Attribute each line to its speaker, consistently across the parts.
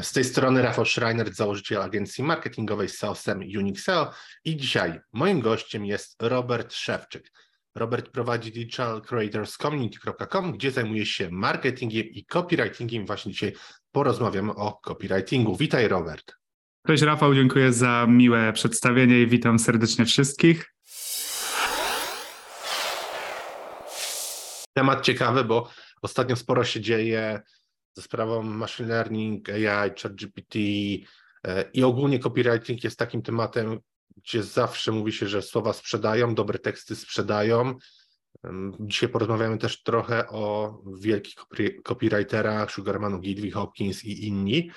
Speaker 1: Z tej strony Rafał Schreiner, założyciel agencji marketingowej z SEOsem Unixeo i dzisiaj moim gościem jest Robert Szewczyk. Robert prowadzi digitalcreatorscommunity.com, gdzie zajmuje się marketingiem i copywritingiem. Właśnie dzisiaj porozmawiamy o copywritingu. Witaj Robert.
Speaker 2: Cześć Rafał, dziękuję za miłe przedstawienie i witam serdecznie wszystkich.
Speaker 1: Temat ciekawy, bo ostatnio sporo się dzieje ze sprawą machine learning, AI, ChatGPT e, i ogólnie copywriting jest takim tematem, gdzie zawsze mówi się, że słowa sprzedają, dobre teksty sprzedają. Dzisiaj porozmawiamy też trochę o wielkich copywriterach, Sugarmanu, Gilby, Hopkins i inni,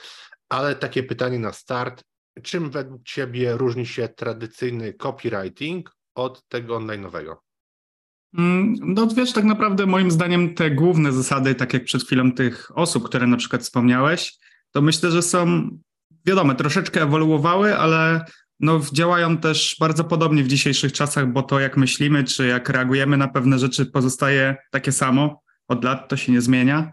Speaker 1: ale takie pytanie na start. Czym według Ciebie różni się tradycyjny copywriting od tego online'owego?
Speaker 2: Mm, no wiesz, tak naprawdę moim zdaniem te główne zasady, tak jak przed chwilą tych osób, które na przykład wspomniałeś, to myślę, że są, wiadomo, troszeczkę ewoluowały, ale no, działają też bardzo podobnie w dzisiejszych czasach, bo to jak myślimy, czy jak reagujemy na pewne rzeczy pozostaje takie samo. Od lat to się nie zmienia.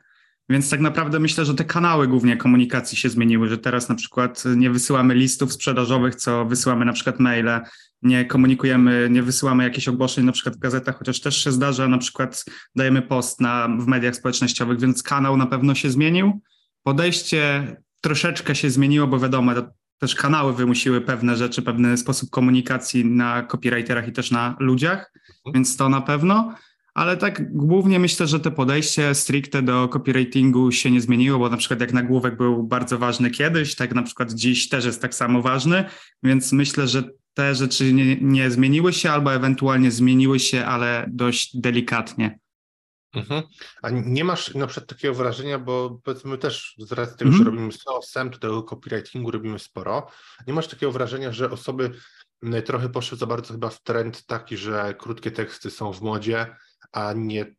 Speaker 2: Więc tak naprawdę myślę, że te kanały głównie komunikacji się zmieniły, że teraz na przykład nie wysyłamy listów sprzedażowych, co wysyłamy na przykład maile, nie komunikujemy, nie wysyłamy jakichś ogłoszeń na przykład w gazetach, chociaż też się zdarza, na przykład dajemy post na, w mediach społecznościowych, więc kanał na pewno się zmienił. Podejście troszeczkę się zmieniło, bo wiadomo, też kanały wymusiły pewne rzeczy, pewien sposób komunikacji na copywriterach i też na ludziach, mhm. więc to na pewno. Ale tak głównie myślę, że to podejście stricte do copywritingu się nie zmieniło, bo na przykład jak nagłówek był bardzo ważny kiedyś, tak na przykład dziś też jest tak samo ważny, więc myślę, że te rzeczy nie, nie zmieniły się albo ewentualnie zmieniły się, ale dość delikatnie.
Speaker 1: Mhm. A nie masz na przykład takiego wrażenia, bo powiedzmy też z racji tego, mhm. że robimy SEO, to tego copywritingu robimy sporo, nie masz takiego wrażenia, że osoby trochę poszły za bardzo chyba w trend taki, że krótkie teksty są w modzie, a nie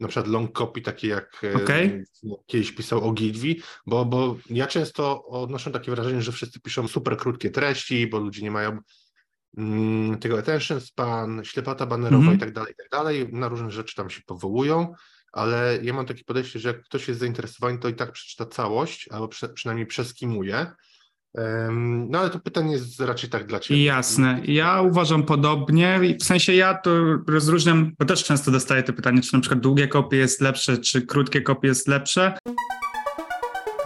Speaker 1: na przykład long copy, takie jak e, okay. kiedyś pisał o Gilvi, bo, bo ja często odnoszę takie wrażenie, że wszyscy piszą super krótkie treści, bo ludzie nie mają mm, tego attention span, ślepota banerowa mm -hmm. i tak dalej, i tak dalej, na różne rzeczy tam się powołują, ale ja mam takie podejście, że jak ktoś jest zainteresowany, to i tak przeczyta całość, albo prze, przynajmniej przeskimuje, no ale to pytanie jest raczej tak dla Ciebie.
Speaker 2: Jasne. Ja uważam podobnie. W sensie ja to rozróżniam, bo też często dostaję te pytanie, czy na przykład długie kopie jest lepsze, czy krótkie kopie jest lepsze.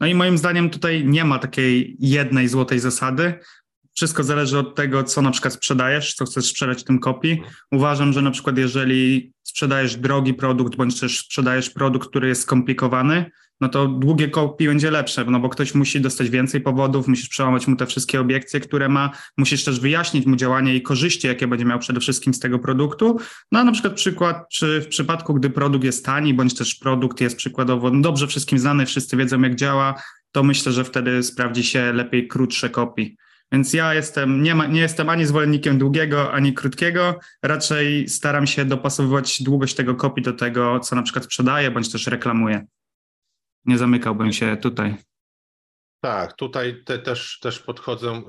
Speaker 2: No i moim zdaniem tutaj nie ma takiej jednej złotej zasady. Wszystko zależy od tego, co na przykład sprzedajesz, co chcesz sprzedać tym kopii. Uważam, że na przykład jeżeli sprzedajesz drogi produkt, bądź też sprzedajesz produkt, który jest skomplikowany, no to długie kopii będzie lepsze, no bo ktoś musi dostać więcej powodów, musisz przełamać mu te wszystkie obiekcje, które ma, musisz też wyjaśnić mu działanie i korzyści, jakie będzie miał przede wszystkim z tego produktu. No a na przykład przykład, czy w przypadku, gdy produkt jest tani, bądź też produkt jest przykładowo no dobrze wszystkim znany, wszyscy wiedzą jak działa, to myślę, że wtedy sprawdzi się lepiej krótsze kopii. Więc ja jestem, nie, ma, nie jestem ani zwolennikiem długiego, ani krótkiego. Raczej staram się dopasowywać długość tego kopii do tego, co na przykład sprzedaję, bądź też reklamuję nie zamykałbym się tutaj.
Speaker 1: Tak, tutaj te, też, też podchodzę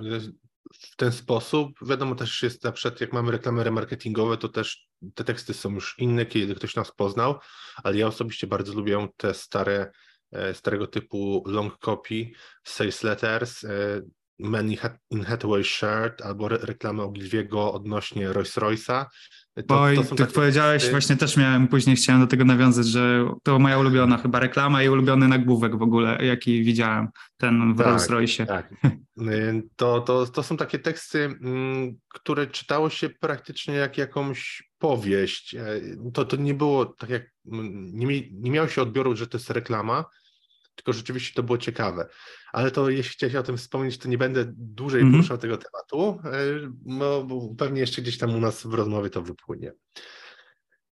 Speaker 1: w ten sposób. Wiadomo też jest na przykład, jak mamy reklamy remarketingowe, to też te teksty są już inne, kiedy ktoś nas poznał, ale ja osobiście bardzo lubię te stare, e, starego typu long copy, sales letters, e, Man in Hathaway Shirt albo reklamy Ogilwiego odnośnie Rolls Royce'a.
Speaker 2: To, Oj, to tak powiedziałeś, teksty. właśnie też miałem, później chciałem do tego nawiązać, że to moja ulubiona chyba reklama i ulubiony nagłówek w ogóle, jaki widziałem, ten w tak, Rolls Royce. Tak.
Speaker 1: Y, to, to, to są takie teksty, mm, które czytało się praktycznie jak jakąś powieść. E, to, to nie było tak jak, mm, nie, nie miało się odbioru, że to jest reklama, tylko rzeczywiście to było ciekawe. Ale to jeśli chciałeś o tym wspomnieć, to nie będę dłużej mm -hmm. poruszał tego tematu, e, bo pewnie jeszcze gdzieś tam u nas w rozmowie to wypłynie.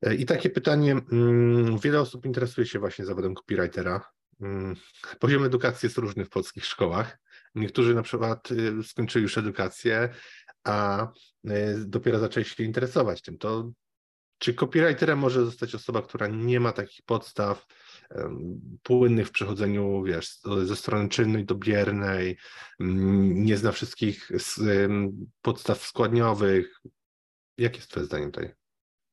Speaker 1: E, I takie pytanie, mm, wiele osób interesuje się właśnie zawodem copywritera. Mm, poziom edukacji jest różny w polskich szkołach. Niektórzy na przykład y, skończyli już edukację, a y, dopiero zaczęli się interesować tym. To czy copywriterem może zostać osoba, która nie ma takich podstaw płynnych w przechodzeniu, wiesz, ze strony czynnej do biernej, nie zna wszystkich podstaw składniowych? Jakie jest twoje zdanie tutaj?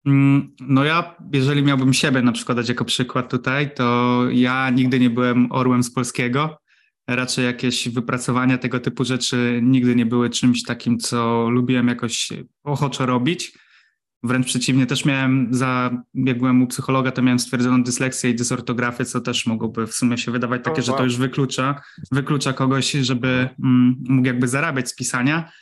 Speaker 2: Mm, no ja, jeżeli miałbym siebie na przykład dać jako przykład tutaj, to ja nigdy nie byłem orłem z polskiego. Raczej jakieś wypracowania tego typu rzeczy nigdy nie były czymś takim, co lubiłem jakoś ochoczo robić. Wręcz przeciwnie, też miałem za, jak byłem u psychologa, to miałem stwierdzoną dysleksję i dysortografię, co też mogłoby w sumie się wydawać takie, że to już wyklucza, wyklucza kogoś, żeby mm, mógł jakby zarabiać z pisania.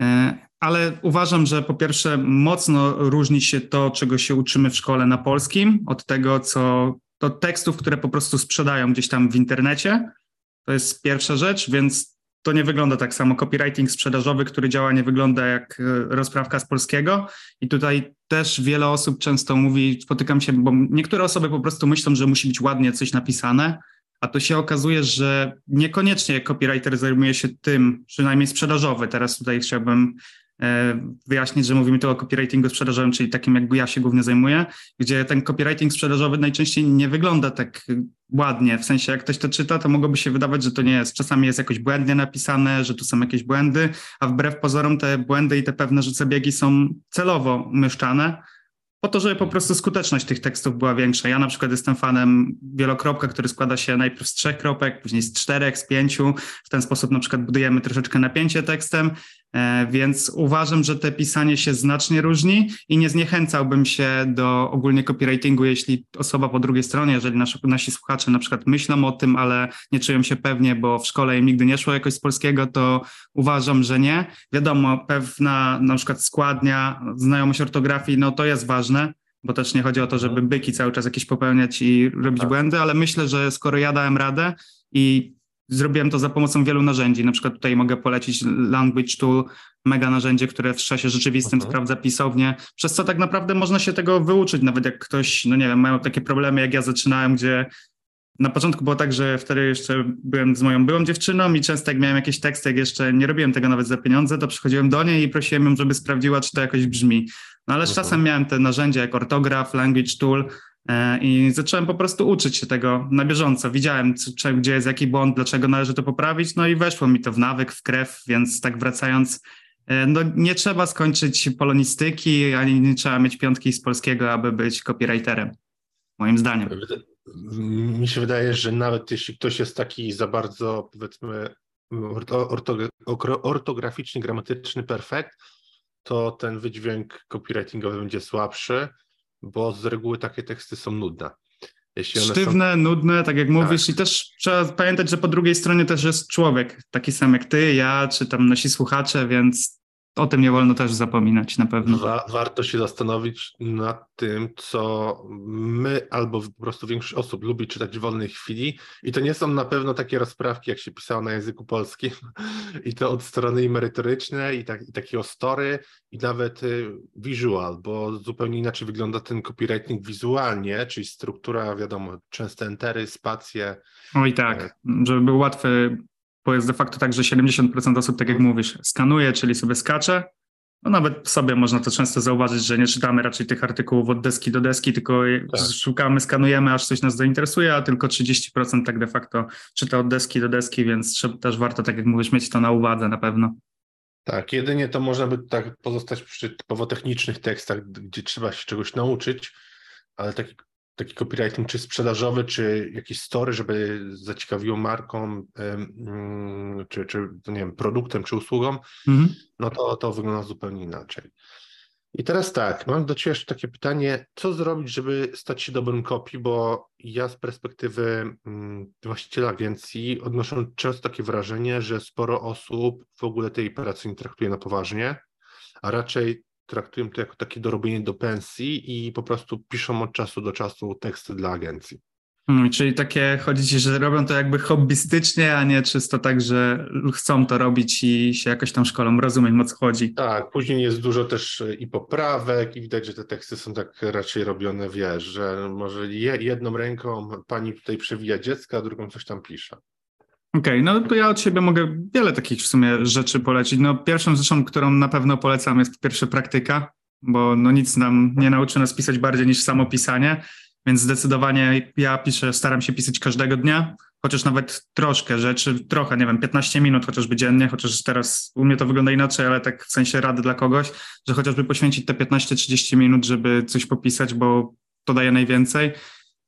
Speaker 2: E, ale uważam, że po pierwsze mocno różni się to, czego się uczymy w szkole na polskim, od tego, co do tekstów, które po prostu sprzedają gdzieś tam w internecie. To jest pierwsza rzecz, więc to nie wygląda tak samo. Copywriting sprzedażowy, który działa, nie wygląda jak e, rozprawka z polskiego. I tutaj też wiele osób często mówi, spotykam się, bo niektóre osoby po prostu myślą, że musi być ładnie coś napisane, a to się okazuje, że niekoniecznie copywriter zajmuje się tym, przynajmniej sprzedażowy. Teraz tutaj chciałbym wyjaśnić, że mówimy tu o copywritingu sprzedażowym, czyli takim, jak ja się głównie zajmuję, gdzie ten copywriting sprzedażowy najczęściej nie wygląda tak ładnie. W sensie, jak ktoś to czyta, to mogłoby się wydawać, że to nie jest. Czasami jest jakoś błędnie napisane, że tu są jakieś błędy, a wbrew pozorom te błędy i te pewne zabiegi są celowo umieszczane po to, żeby po prostu skuteczność tych tekstów była większa. Ja na przykład jestem fanem wielokropka, który składa się najpierw z trzech kropek, później z czterech, z pięciu. W ten sposób na przykład budujemy troszeczkę napięcie tekstem, e, więc uważam, że te pisanie się znacznie różni i nie zniechęcałbym się do ogólnie copywritingu, jeśli osoba po drugiej stronie, jeżeli nasi, nasi słuchacze na przykład myślą o tym, ale nie czują się pewnie, bo w szkole im nigdy nie szło jakoś z polskiego, to uważam, że nie. Wiadomo, pewna na przykład składnia, znajomość ortografii, no to jest ważne, bo też nie chodzi o to, żeby byki cały czas jakieś popełniać i robić tak. błędy, ale myślę, że skoro ja dałem radę i zrobiłem to za pomocą wielu narzędzi, na przykład tutaj mogę polecić Language Tool, mega narzędzie, które w czasie rzeczywistym uh-huh. sprawdza pisownię, przez co tak naprawdę można się tego wyuczyć, nawet jak ktoś, no nie wiem, mają takie problemy jak ja zaczynałem, gdzie na początku było tak, że wtedy jeszcze byłem z moją byłą dziewczyną i często jak miałem jakieś teksty, jak jeszcze nie robiłem tego nawet za pieniądze, to przychodziłem do niej i prosiłem ją, żeby sprawdziła, czy to jakoś brzmi. No ale z czasem miałem te narzędzia jak ortograf, language tool i zacząłem po prostu uczyć się tego na bieżąco. Widziałem, gdzie jest jaki błąd, dlaczego należy to poprawić, no i weszło mi to w nawyk, w krew, więc tak wracając, e, no nie trzeba skończyć polonistyki, ani nie trzeba mieć piątki z polskiego, aby być copywriterem, moim zdaniem.
Speaker 1: Mi się wydaje, że nawet jeśli ktoś jest taki za bardzo, powiedzmy, ortograficzny, gramatyczny perfekt, to ten wydźwięk copywritingowy będzie słabszy, bo z reguły takie teksty są nudne.
Speaker 2: Sztywne, są... nudne, tak jak mówisz, tak. i też trzeba pamiętać, że po drugiej stronie też jest człowiek, taki sam jak ty, ja, czy tam nasi słuchacze, więc o tym nie wolno też zapominać na pewno.
Speaker 1: Wa warto się zastanowić nad tym, co my albo po prostu większość osób lubi czytać w wolnej chwili i to nie są na pewno takie rozprawki, jak się pisało na języku polskim i to od strony i merytorycznej i, tak, i takiego story i nawet y, visual, bo zupełnie inaczej wygląda ten copywriting wizualnie, czyli struktura, wiadomo, częste entery, spacje.
Speaker 2: Oj tak, e, żeby był łatwy bo jest de facto tak, że 70% osób, tak jak mówisz, skanuje, czyli sobie skacze. No nawet sobie można to często zauważyć, że nie czytamy raczej tych artykułów od deski do deski, tylko tak. szukamy, skanujemy, aż coś nas zainteresuje, a tylko 30% tak de facto czyta od deski do deski, więc też warto, tak jak mówisz, mieć to na uwadze na pewno.
Speaker 1: Tak, jedynie to można by tak pozostać przy typowo technicznych tekstach, gdzie trzeba się czegoś nauczyć, ale taki taki copywriting czy sprzedażowy, czy jakiś story, żeby zaciekawiło marką, mm, czy, czy nie wiem, produktem, czy usługą, mhm. no to, to wygląda zupełnie inaczej. I teraz tak, mam do Ciebie jeszcze takie pytanie, co zrobić, żeby stać się dobrym copy, bo ja z perspektywy mm, właściciela agencji odnoszę często takie wrażenie, że sporo osób w ogóle tej pracy nie traktuje na poważnie, a raczej traktują to jako takie dorobienie do pensji i po prostu piszą od czasu do czasu teksty dla agencji.
Speaker 2: Hmm, czyli takie chodzi ci, że robią to jakby hobbystycznie, a nie czysto tak, że chcą to robić i się jakoś tam szkolą. Rozumiem, o co chodzi.
Speaker 1: Tak, później jest dużo też i poprawek i widać, że te teksty są tak raczej robione, wiesz, że może jedną ręką pani tutaj przewija dziecka, a drugą coś tam pisze.
Speaker 2: Okej, okay, no to ja od siebie mogę wiele takich w sumie rzeczy polecić. No pierwszą rzeczą, którą na pewno polecam jest pierwsze praktyka, bo no nic nam nie nauczy nas pisać bardziej niż samo pisanie, więc zdecydowanie ja piszę, staram się pisać każdego dnia, chociaż nawet troszkę rzeczy, trochę, nie wiem, 15 minut chociażby dziennie, chociaż teraz u mnie to wygląda inaczej, ale tak w sensie rady dla kogoś, że chociażby poświęcić te 15-30 minut, żeby coś popisać, bo to daje najwięcej.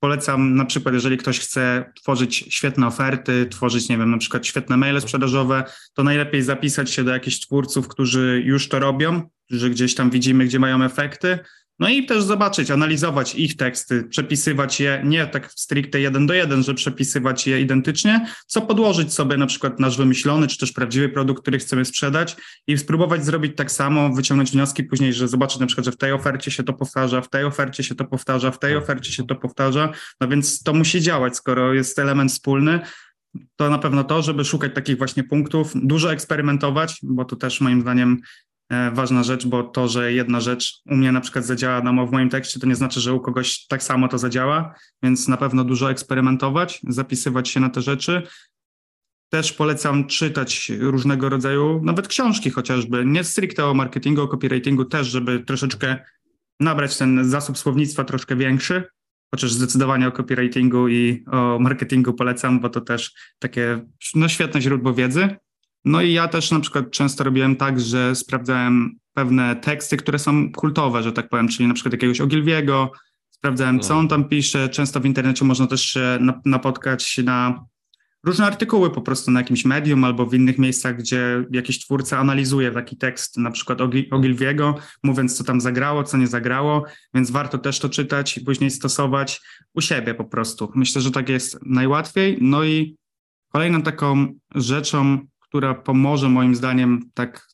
Speaker 2: Polecam na przykład, jeżeli ktoś chce tworzyć świetne oferty, tworzyć, nie wiem, na przykład świetne maile sprzedażowe, to najlepiej zapisać się do jakichś twórców, którzy już to robią, że gdzieś tam widzimy, gdzie mają efekty, no i też zobaczyć, analizować ich teksty, przepisywać je nie tak stricte jeden do jeden, że przepisywać je identycznie, co podłożyć sobie na przykład nasz wymyślony, czy też prawdziwy produkt, który chcemy sprzedać i spróbować zrobić tak samo, wyciągnąć wnioski później, że zobaczyć na przykład, że w tej ofercie się to powtarza, w tej ofercie się to powtarza, w tej ofercie się to powtarza, no więc to musi działać, skoro jest element wspólny, to na pewno to, żeby szukać takich właśnie punktów, dużo eksperymentować, bo to też moim zdaniem ważna rzecz, bo to, że jedna rzecz u mnie na przykład zadziała na, w moim tekście, to nie znaczy, że u kogoś tak samo to zadziała, więc na pewno dużo eksperymentować, zapisywać się na te rzeczy. Też polecam czytać różnego rodzaju, nawet książki chociażby, nie stricte o marketingu, o copywritingu też, żeby troszeczkę nabrać ten zasób słownictwa troszkę większy, chociaż zdecydowanie o copywritingu i o marketingu polecam, bo to też takie no, świetne źródło wiedzy. No i ja też na przykład często robiłem tak, że sprawdzałem pewne teksty, które są kultowe, że tak powiem, czyli na przykład jakiegoś Ogilwiego, sprawdzałem, co on tam pisze. Często w internecie można też się napotkać na różne artykuły po prostu na jakimś medium albo w innych miejscach, gdzie jakiś twórca analizuje taki tekst, na przykład Ogilwiego, mówiąc, co tam zagrało, co nie zagrało, więc warto też to czytać i później stosować u siebie po prostu. Myślę, że tak jest najłatwiej. No i kolejną taką rzeczą, która pomoże moim zdaniem tak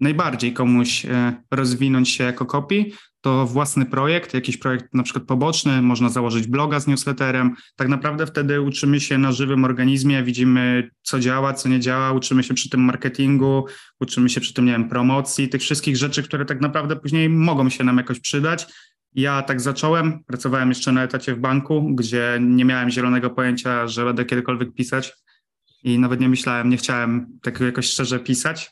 Speaker 2: najbardziej komuś e, rozwinąć się jako kopi, to własny projekt, jakiś projekt na przykład poboczny, można założyć bloga z newsletterem. Tak naprawdę wtedy uczymy się na żywym organizmie, widzimy co działa, co nie działa, uczymy się przy tym marketingu, uczymy się przy tym, nie wiem, promocji, tych wszystkich rzeczy, które tak naprawdę później mogą się nam jakoś przydać. Ja tak zacząłem, pracowałem jeszcze na etacie w banku, gdzie nie miałem zielonego pojęcia, że będę kiedykolwiek pisać i nawet nie myślałem, nie chciałem tego jakoś szczerze pisać.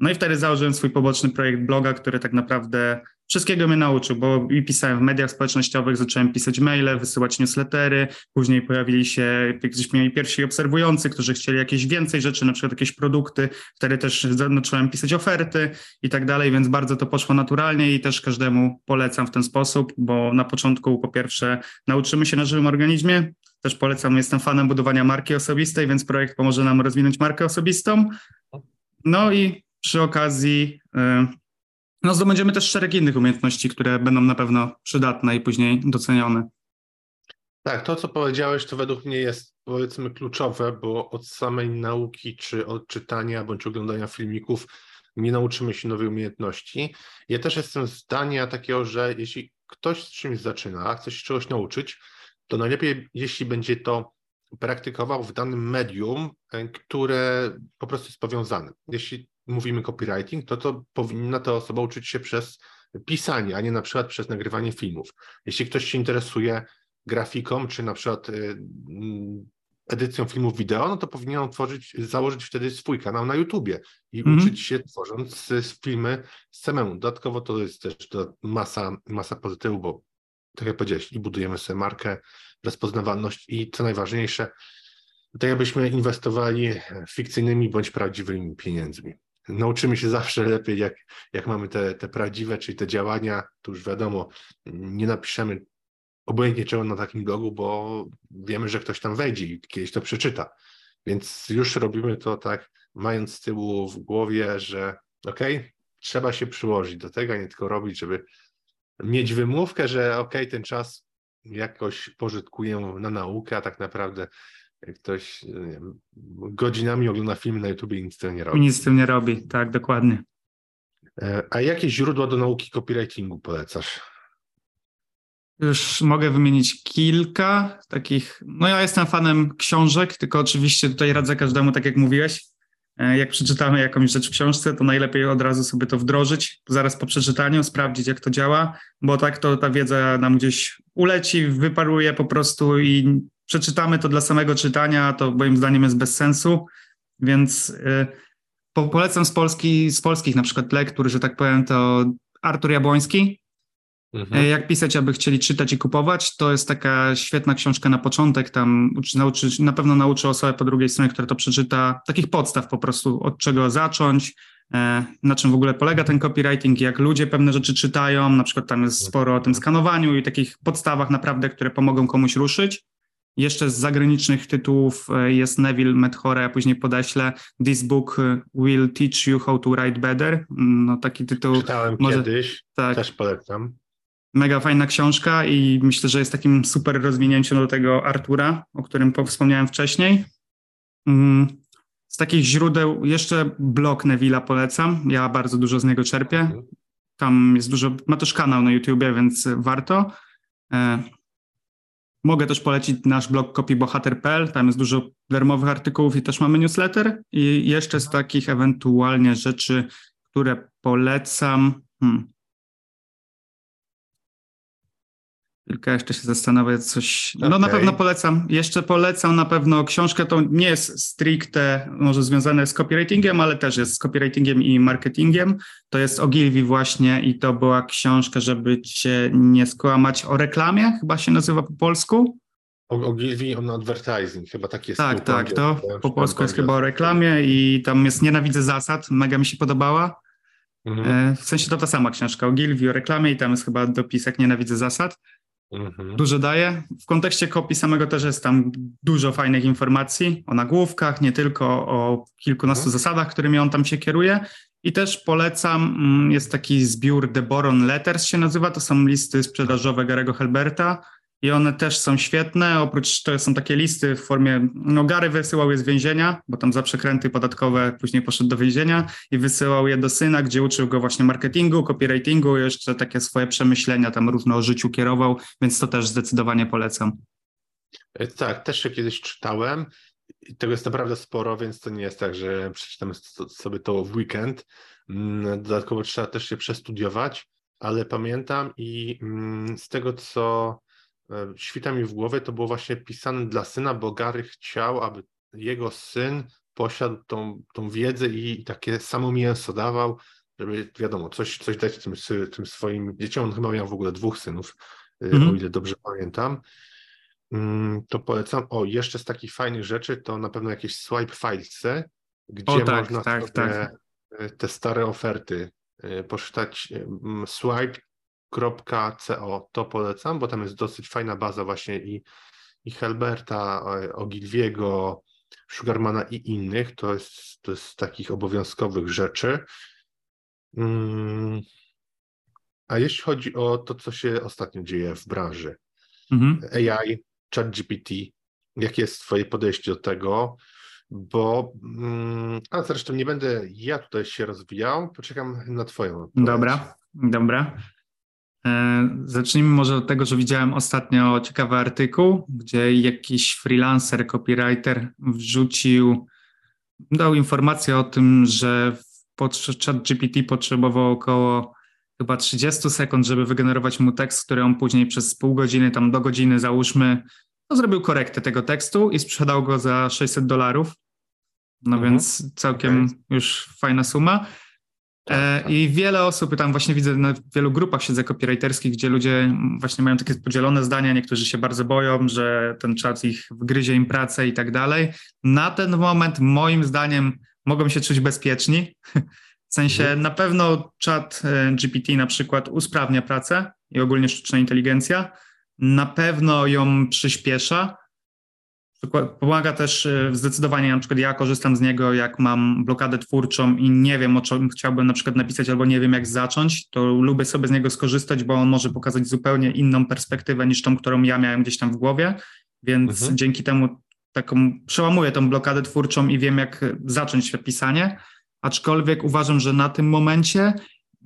Speaker 2: No i wtedy założyłem swój poboczny projekt bloga, który tak naprawdę wszystkiego mnie nauczył, bo i pisałem w mediach społecznościowych, zacząłem pisać maile, wysyłać newslettery, później pojawili się gdzieś mieli pierwsi obserwujący, którzy chcieli jakieś więcej rzeczy, na przykład jakieś produkty, wtedy też zacząłem pisać oferty i tak dalej, więc bardzo to poszło naturalnie i też każdemu polecam w ten sposób, bo na początku po pierwsze nauczymy się na żywym organizmie, też polecam, jestem fanem budowania marki osobistej, więc projekt pomoże nam rozwinąć markę osobistą. No i przy okazji y, no, zdobędziemy też szereg innych umiejętności, które będą na pewno przydatne i później docenione.
Speaker 1: Tak, to co powiedziałeś, to według mnie jest powiedzmy kluczowe, bo od samej nauki, czy od czytania bądź oglądania filmików nie nauczymy się nowej umiejętności. Ja też jestem zdania takiego, że jeśli ktoś z czymś zaczyna, chce się czegoś nauczyć, to najlepiej, jeśli będzie to praktykował w danym medium, e, które po prostu jest powiązane. Jeśli mówimy copywriting, to to powinna ta osoba uczyć się przez pisanie, a nie na przykład przez nagrywanie filmów. Jeśli ktoś się interesuje grafiką, czy na przykład e, mm, edycją filmów wideo, no to powinien tworzyć, założyć wtedy swój kanał na YouTubie i mm. uczyć się tworząc filmy samemu. Dodatkowo to jest też masa, masa pozytywu, bo tak jak powiedziałeś, i budujemy sobie markę, rozpoznawalność i co najważniejsze, tak jakbyśmy inwestowali fikcyjnymi bądź prawdziwymi pieniędzmi. Nauczymy się zawsze lepiej, jak, jak mamy te, te prawdziwe, czyli te działania, to już wiadomo, nie napiszemy obojętnie czego na takim blogu, bo wiemy, że ktoś tam wejdzie i kiedyś to przeczyta. Więc już robimy to tak, mając z tyłu w głowie, że okej, okay, trzeba się przyłożyć do tego, a nie tylko robić, żeby mieć wymówkę, że ok, ten czas jakoś pożytkuję na naukę, a tak naprawdę ktoś wiem, godzinami ogląda filmy na YouTube i nic z tym nie robi.
Speaker 2: Nic z tym nie robi, tak, dokładnie.
Speaker 1: E, a jakie źródła do nauki copywritingu polecasz?
Speaker 2: Już mogę wymienić kilka takich. No ja jestem fanem książek, tylko oczywiście tutaj radzę każdemu, tak jak mówiłeś, jak przeczytamy jakąś rzecz w książce, to najlepiej od razu sobie to wdrożyć, zaraz po przeczytaniu, sprawdzić, jak to działa, bo tak to ta wiedza nam gdzieś uleci, wyparuje po prostu i przeczytamy to dla samego czytania, to moim zdaniem jest bez sensu, więc po, polecam z, Polski, z polskich na przykład lektur, że tak powiem, to Artur Jabłoński, Mhm. Jak pisać, aby chcieli czytać i kupować, to jest taka świetna książka na początek, tam nauczy, na pewno nauczy osobę po drugiej stronie, która to przeczyta, takich podstaw po prostu, od czego zacząć, e, na czym w ogóle polega ten copywriting, jak ludzie pewne rzeczy czytają, na przykład tam jest sporo o tym skanowaniu i takich podstawach naprawdę, które pomogą komuś ruszyć. Jeszcze z zagranicznych tytułów e, jest Neville Medhora, ja później podeślę This book will teach you how to write better. No taki tytuł.
Speaker 1: Czytałem może, kiedyś, tak, też polecam.
Speaker 2: Mega fajna książka i myślę, że jest takim super rozwinięciem do tego Artura, o którym wspomniałem wcześniej. Mm, z takich źródeł jeszcze blog Neville'a polecam. Ja bardzo dużo z niego czerpię. Tam jest dużo, ma też kanał na YouTubie, więc warto. E, mogę też polecić nasz blog copybohater.pl. Tam jest dużo darmowych artykułów i też mamy newsletter. I jeszcze z takich ewentualnie rzeczy, które polecam. Hmm. Chwilkę jeszcze się zastanawiać coś. No okay. na pewno polecam. Jeszcze polecam na pewno książkę. To nie jest stricte może związane z copywritingiem, ale też jest z copywritingiem i marketingiem. To jest Ogilvy właśnie i to była książka, żeby cię nie skłamać o reklamie, chyba się nazywa po polsku.
Speaker 1: Ogilvy on advertising, chyba tak jest.
Speaker 2: Tak, tak, to po polsku jest chyba o reklamie i tam jest Nienawidzę zasad, mega mi się podobała. Mhm. E, w sensie to ta sama książka Ogilvy o reklamie i tam jest chyba dopisek Nienawidzę zasad. Mhm. Dużo daje. W kontekście kopii samego też jest tam dużo fajnych informacji o nagłówkach, nie tylko o kilkunastu mhm. zasadach, którymi on tam się kieruje. I też polecam, mm, jest taki zbiór The Boron Letters się nazywa, to są listy sprzedażowe Garego Helberta i one też są świetne. Oprócz to są takie listy w formie, no Gary wysyłał je z więzienia, bo tam za przekręty podatkowe później poszedł do więzienia i wysyłał je do syna, gdzie uczył go właśnie marketingu, copywritingu jeszcze takie swoje przemyślenia tam równo o życiu kierował, więc to też zdecydowanie polecam.
Speaker 1: E, tak, też się kiedyś czytałem. I tego jest naprawdę sporo, więc to nie jest tak, że przeczytam sobie to w weekend. Mm, dodatkowo trzeba też się przestudiować, ale pamiętam i mm, z tego, co świta mi w głowie, to było właśnie pisane dla syna, bo Gary chciał, aby jego syn posiadł tą, tą wiedzę i takie samo mięso dawał, żeby wiadomo, coś, coś dać tym, tym swoim dzieciom. On chyba miał w ogóle dwóch synów, mm. o ile dobrze pamiętam. Mm, to polecam. O, jeszcze z takich fajnych rzeczy to na pewno jakieś swipe filesy, gdzie o, tak, można tak, tak. E, te stare oferty poczytać. Swipe Co to polecam, bo tam jest dosyć fajna baza właśnie i, i Helberta, Ogilwiego, Sugarmana i innych. To jest, to jest z takich obowiązkowych rzeczy. Mm. A jeśli chodzi o to, co się ostatnio dzieje w branży, mhm. AI, ChatGPT, jakie jest Twoje podejście do tego? Bo, mm, a zresztą nie będę ja tutaj się rozwijał, poczekam na Twoją
Speaker 2: odpowiedź. Dobra, dobra. E, zacznijmy może od tego, że widziałem ostatnio ciekawy artykuł, gdzie jakiś freelancer, copywriter wrzucił, dał informację o tym, że chat GPT potrzebował około chyba 30 sekund, żeby wygenerować mu tekst, który on później przez pół godziny, tam do godziny załóżmy, no zrobił korektę tego tekstu i sprzedał go za 600 dolarów. No mhm. więc całkiem okay. już fajna suma. E, tak. I wiele osób, tam właśnie widzę na wielu grupach siedzę copywriterskich, gdzie ludzie właśnie mają takie podzielone zdania, niektórzy się bardzo boją, że ten czat ich wgryzie im pracę i tak dalej. Na ten moment moim zdaniem mogą się czuć bezpieczni. W sensie mhm. na pewno czat e, GPT na przykład usprawnia pracę i ogólnie sztuczna inteligencja, na pewno ją przyspiesza, Pomaga też e, zdecydowanie, na przykład ja korzystam z niego, jak mam blokadę twórczą i nie wiem, o czym chciałbym na przykład napisać, albo nie wiem, jak zacząć, to lubię sobie z niego skorzystać, bo on może pokazać zupełnie inną perspektywę niż tą, którą ja miałem gdzieś tam w głowie, więc mhm. dzięki temu taką przełamuję tą blokadę twórczą i wiem, jak zacząć pisanie. Aczkolwiek uważam, że na tym momencie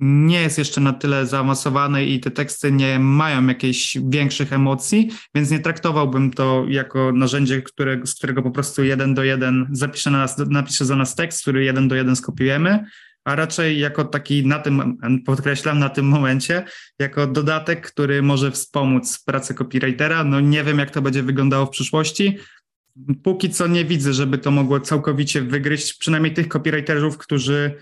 Speaker 2: nie jest jeszcze na tyle zaawansowany i te teksty nie mają jakichś większych emocji, więc nie traktowałbym to jako narzędzie, które, z którego po prostu jeden do jeden zapisze, na nas, napisze za nas tekst, który jeden do jeden skopiujemy, a raczej jako taki na tym, podkreślam, na tym momencie, jako dodatek, który może wspomóc pracę copywritera. No nie wiem, jak to będzie wyglądało w przyszłości. Póki co nie widzę, żeby to mogło całkowicie wygryźć przynajmniej tych copywriterów, którzy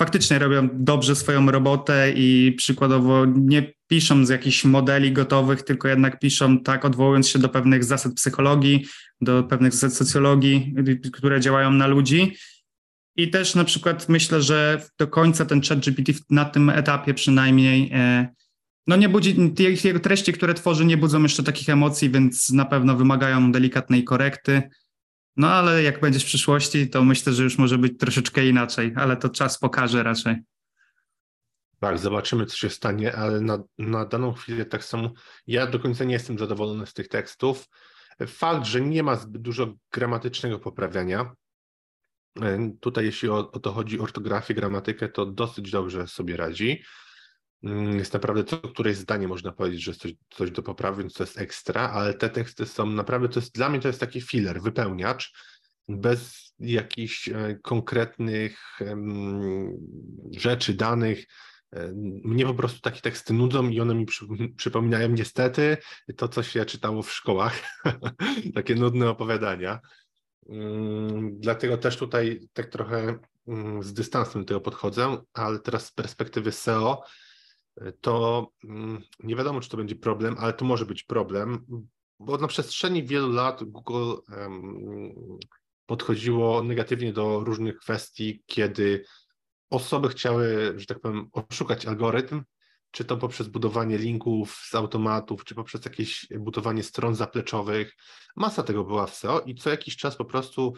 Speaker 2: faktycznie robią dobrze swoją robotę i przykładowo nie piszą z jakichś modeli gotowych, tylko jednak piszą tak, odwołując się do pewnych zasad psychologii, do pewnych zasad socjologii, które działają na ludzi. I też na przykład myślę, że do końca ten chat GPT na tym etapie przynajmniej e, no nie budzi, jego treści, które tworzy, nie budzą jeszcze takich emocji, więc na pewno wymagają delikatnej korekty. No ale jak będzie w przyszłości, to myślę, że już może być troszeczkę inaczej, ale to czas pokaże raczej.
Speaker 1: Tak, zobaczymy, co się stanie, ale na, na daną chwilę tak samo ja do końca nie jestem zadowolony z tych tekstów. Fakt, że nie ma zbyt dużo gramatycznego poprawiania. E, tutaj, jeśli o, o to chodzi, ortografię, gramatykę, to dosyć dobrze sobie radzi. Mm, jest naprawdę co któreś zdanie można powiedzieć, że jest coś, coś do poprawy, więc to jest ekstra, ale te teksty są naprawdę, to jest dla mnie to jest taki filler, wypełniacz, bez jakichś e, konkretnych rzeczy, danych. E, mnie po prostu takie teksty nudzą i one mi przy, przypominają niestety to, co się czytało w szkołach, takie nudne opowiadania. Mm, dlatego też tutaj tak trochę mm, z dystansem do tego podchodzę, ale teraz z perspektywy SEO to mm, nie wiadomo, czy to będzie problem, ale to może być problem, bo na przestrzeni wielu lat Google podchodziło negatywnie do różnych kwestii, kiedy osoby chciały, że tak powiem, oszukać algorytm, czy to poprzez budowanie linków z automatów, czy poprzez jakieś budowanie stron zapleczowych. Masa tego była w SEO i co jakiś czas po prostu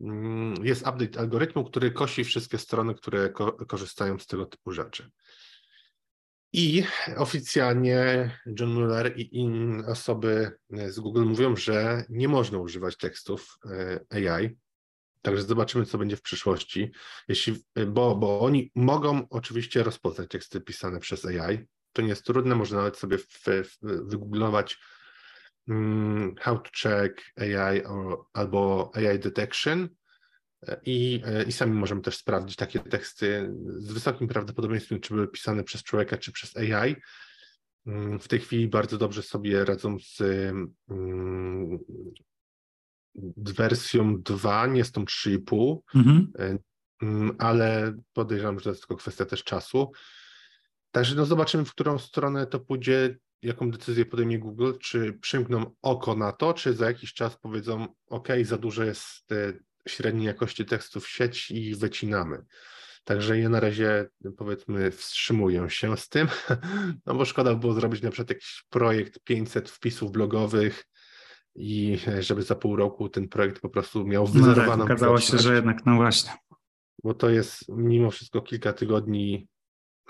Speaker 1: mm, jest update algorytmu, który kosi wszystkie strony, które ko korzystają z tego typu rzeczy. I oficjalnie John Mueller i inne osoby z Google mówią, że nie można używać tekstów e, AI. Także zobaczymy, co będzie w przyszłości. Jeśli, bo, bo oni mogą oczywiście rozpoznać teksty pisane przez AI. To nie jest trudne, można nawet sobie wygooglować um, how to check AI or, albo AI detection i, I sami możemy też sprawdzić takie teksty z wysokim prawdopodobieństwem, czy były pisane przez człowieka, czy przez AI. Mm, w tej chwili bardzo dobrze sobie radzą z, mm, wersją 2, nie z tą 3,5, mhm. Mm, ale podejrzewam, że to jest tylko kwestia też czasu. Także no zobaczymy, w którą stronę to pójdzie, jaką decyzję podejmie Google, czy przymkną oko na to, czy za jakiś czas powiedzą, OK, za dużo jest średniej jakości tekstów w sieć i ich wycinamy. Także ja na razie powiedzmy wstrzymuję się z tym, no bo szkoda było zrobić na przykład jakiś projekt 500 wpisów blogowych i żeby za pół roku ten projekt po prostu miał wyzerowaną no tak,
Speaker 2: okazało się, że jednak, no właśnie.
Speaker 1: Bo to jest mimo wszystko kilka tygodni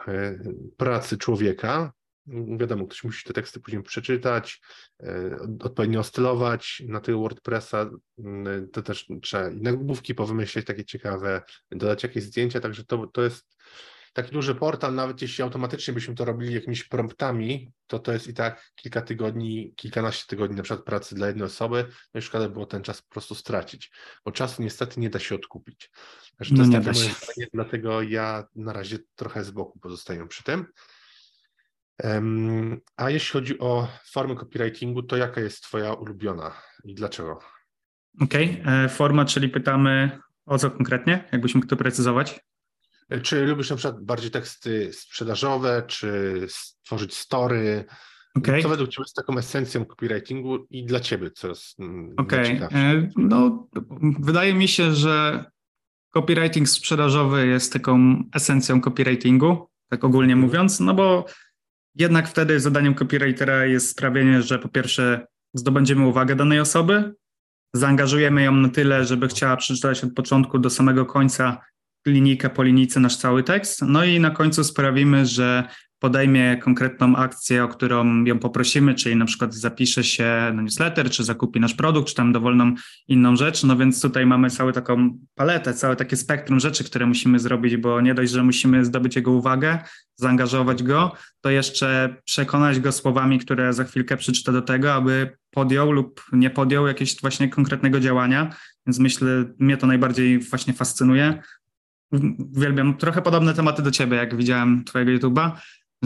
Speaker 1: e, pracy człowieka, wiadomo, ktoś musi te teksty później przeczytać, e, odpowiednio stylować na tego WordPressa, mm, to też trzeba i nagłówki powymyśleć takie ciekawe, dodać jakieś zdjęcia, także to, to jest taki duży portal, nawet jeśli automatycznie byśmy to robili jakimiś promptami, to to jest i tak kilka tygodni, kilkanaście tygodni na przykład pracy dla jednej osoby, no i szkoda było ten czas po prostu stracić, bo czasu niestety nie da się odkupić. Także to no jest takie moje dlatego ja na razie trochę z boku pozostaję przy tym. A jeśli chodzi o formę copywritingu, to jaka jest Twoja ulubiona i dlaczego?
Speaker 2: Okej, okay. E, forma, czyli pytamy o co konkretnie, jakbyś mógł to precyzować?
Speaker 1: E, czy lubisz na przykład bardziej teksty sprzedażowe, czy stworzyć story? Okay. Co według Ciebie jest taką esencją copywritingu i dla Ciebie, co jest
Speaker 2: mm, okay. E, no wydaje mi się, że copywriting sprzedażowy jest taką esencją copywritingu, tak ogólnie mhm. mówiąc, no bo jednak wtedy zadaniem copywritera jest sprawienie, że po pierwsze zdobędziemy uwagę danej osoby, zaangażujemy ją na tyle, żeby chciała przeczytać od początku do samego końca linijkę po linijce nasz cały tekst, no i na końcu sprawimy, że podejmie konkretną akcję, o którą ją poprosimy, czyli na przykład zapisze się na newsletter, czy zakupi nasz produkt, czy tam dowolną inną rzecz. No więc tutaj mamy całą taką paletę, całe takie spektrum rzeczy, które musimy zrobić, bo nie dość, że musimy zdobyć jego uwagę, zaangażować go, to jeszcze przekonać go słowami, które za chwilkę przeczyta do tego, aby podjął lub nie podjął jakiegoś właśnie konkretnego działania. Więc myślę, mnie to najbardziej właśnie fascynuje uwielbiam trochę podobne tematy do ciebie, jak widziałem twojego YouTube'a,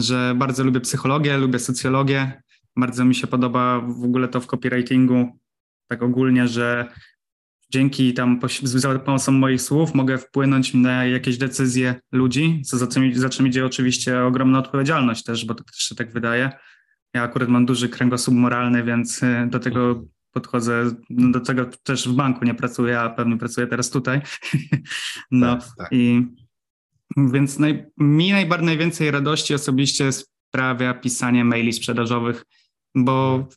Speaker 2: że bardzo lubię psychologię, lubię socjologię, bardzo mi się podoba w ogóle to w copywritingu, tak ogólnie, że dzięki tam za pomocą moich słów mogę wpłynąć na jakieś decyzje ludzi, co za czym, za czym idzie oczywiście ogromna odpowiedzialność też, bo to też się tak wydaje. Ja akurat mam duży kręgosłup moralny, więc y, do tego mhm. podchodzę, no, do tego też w banku nie pracuję, a pewnie pracuję teraz tutaj. No tak, tak. i więc naj, mi najbardziej najwięcej radości osobiście sprawia pisanie maili sprzedażowych, bo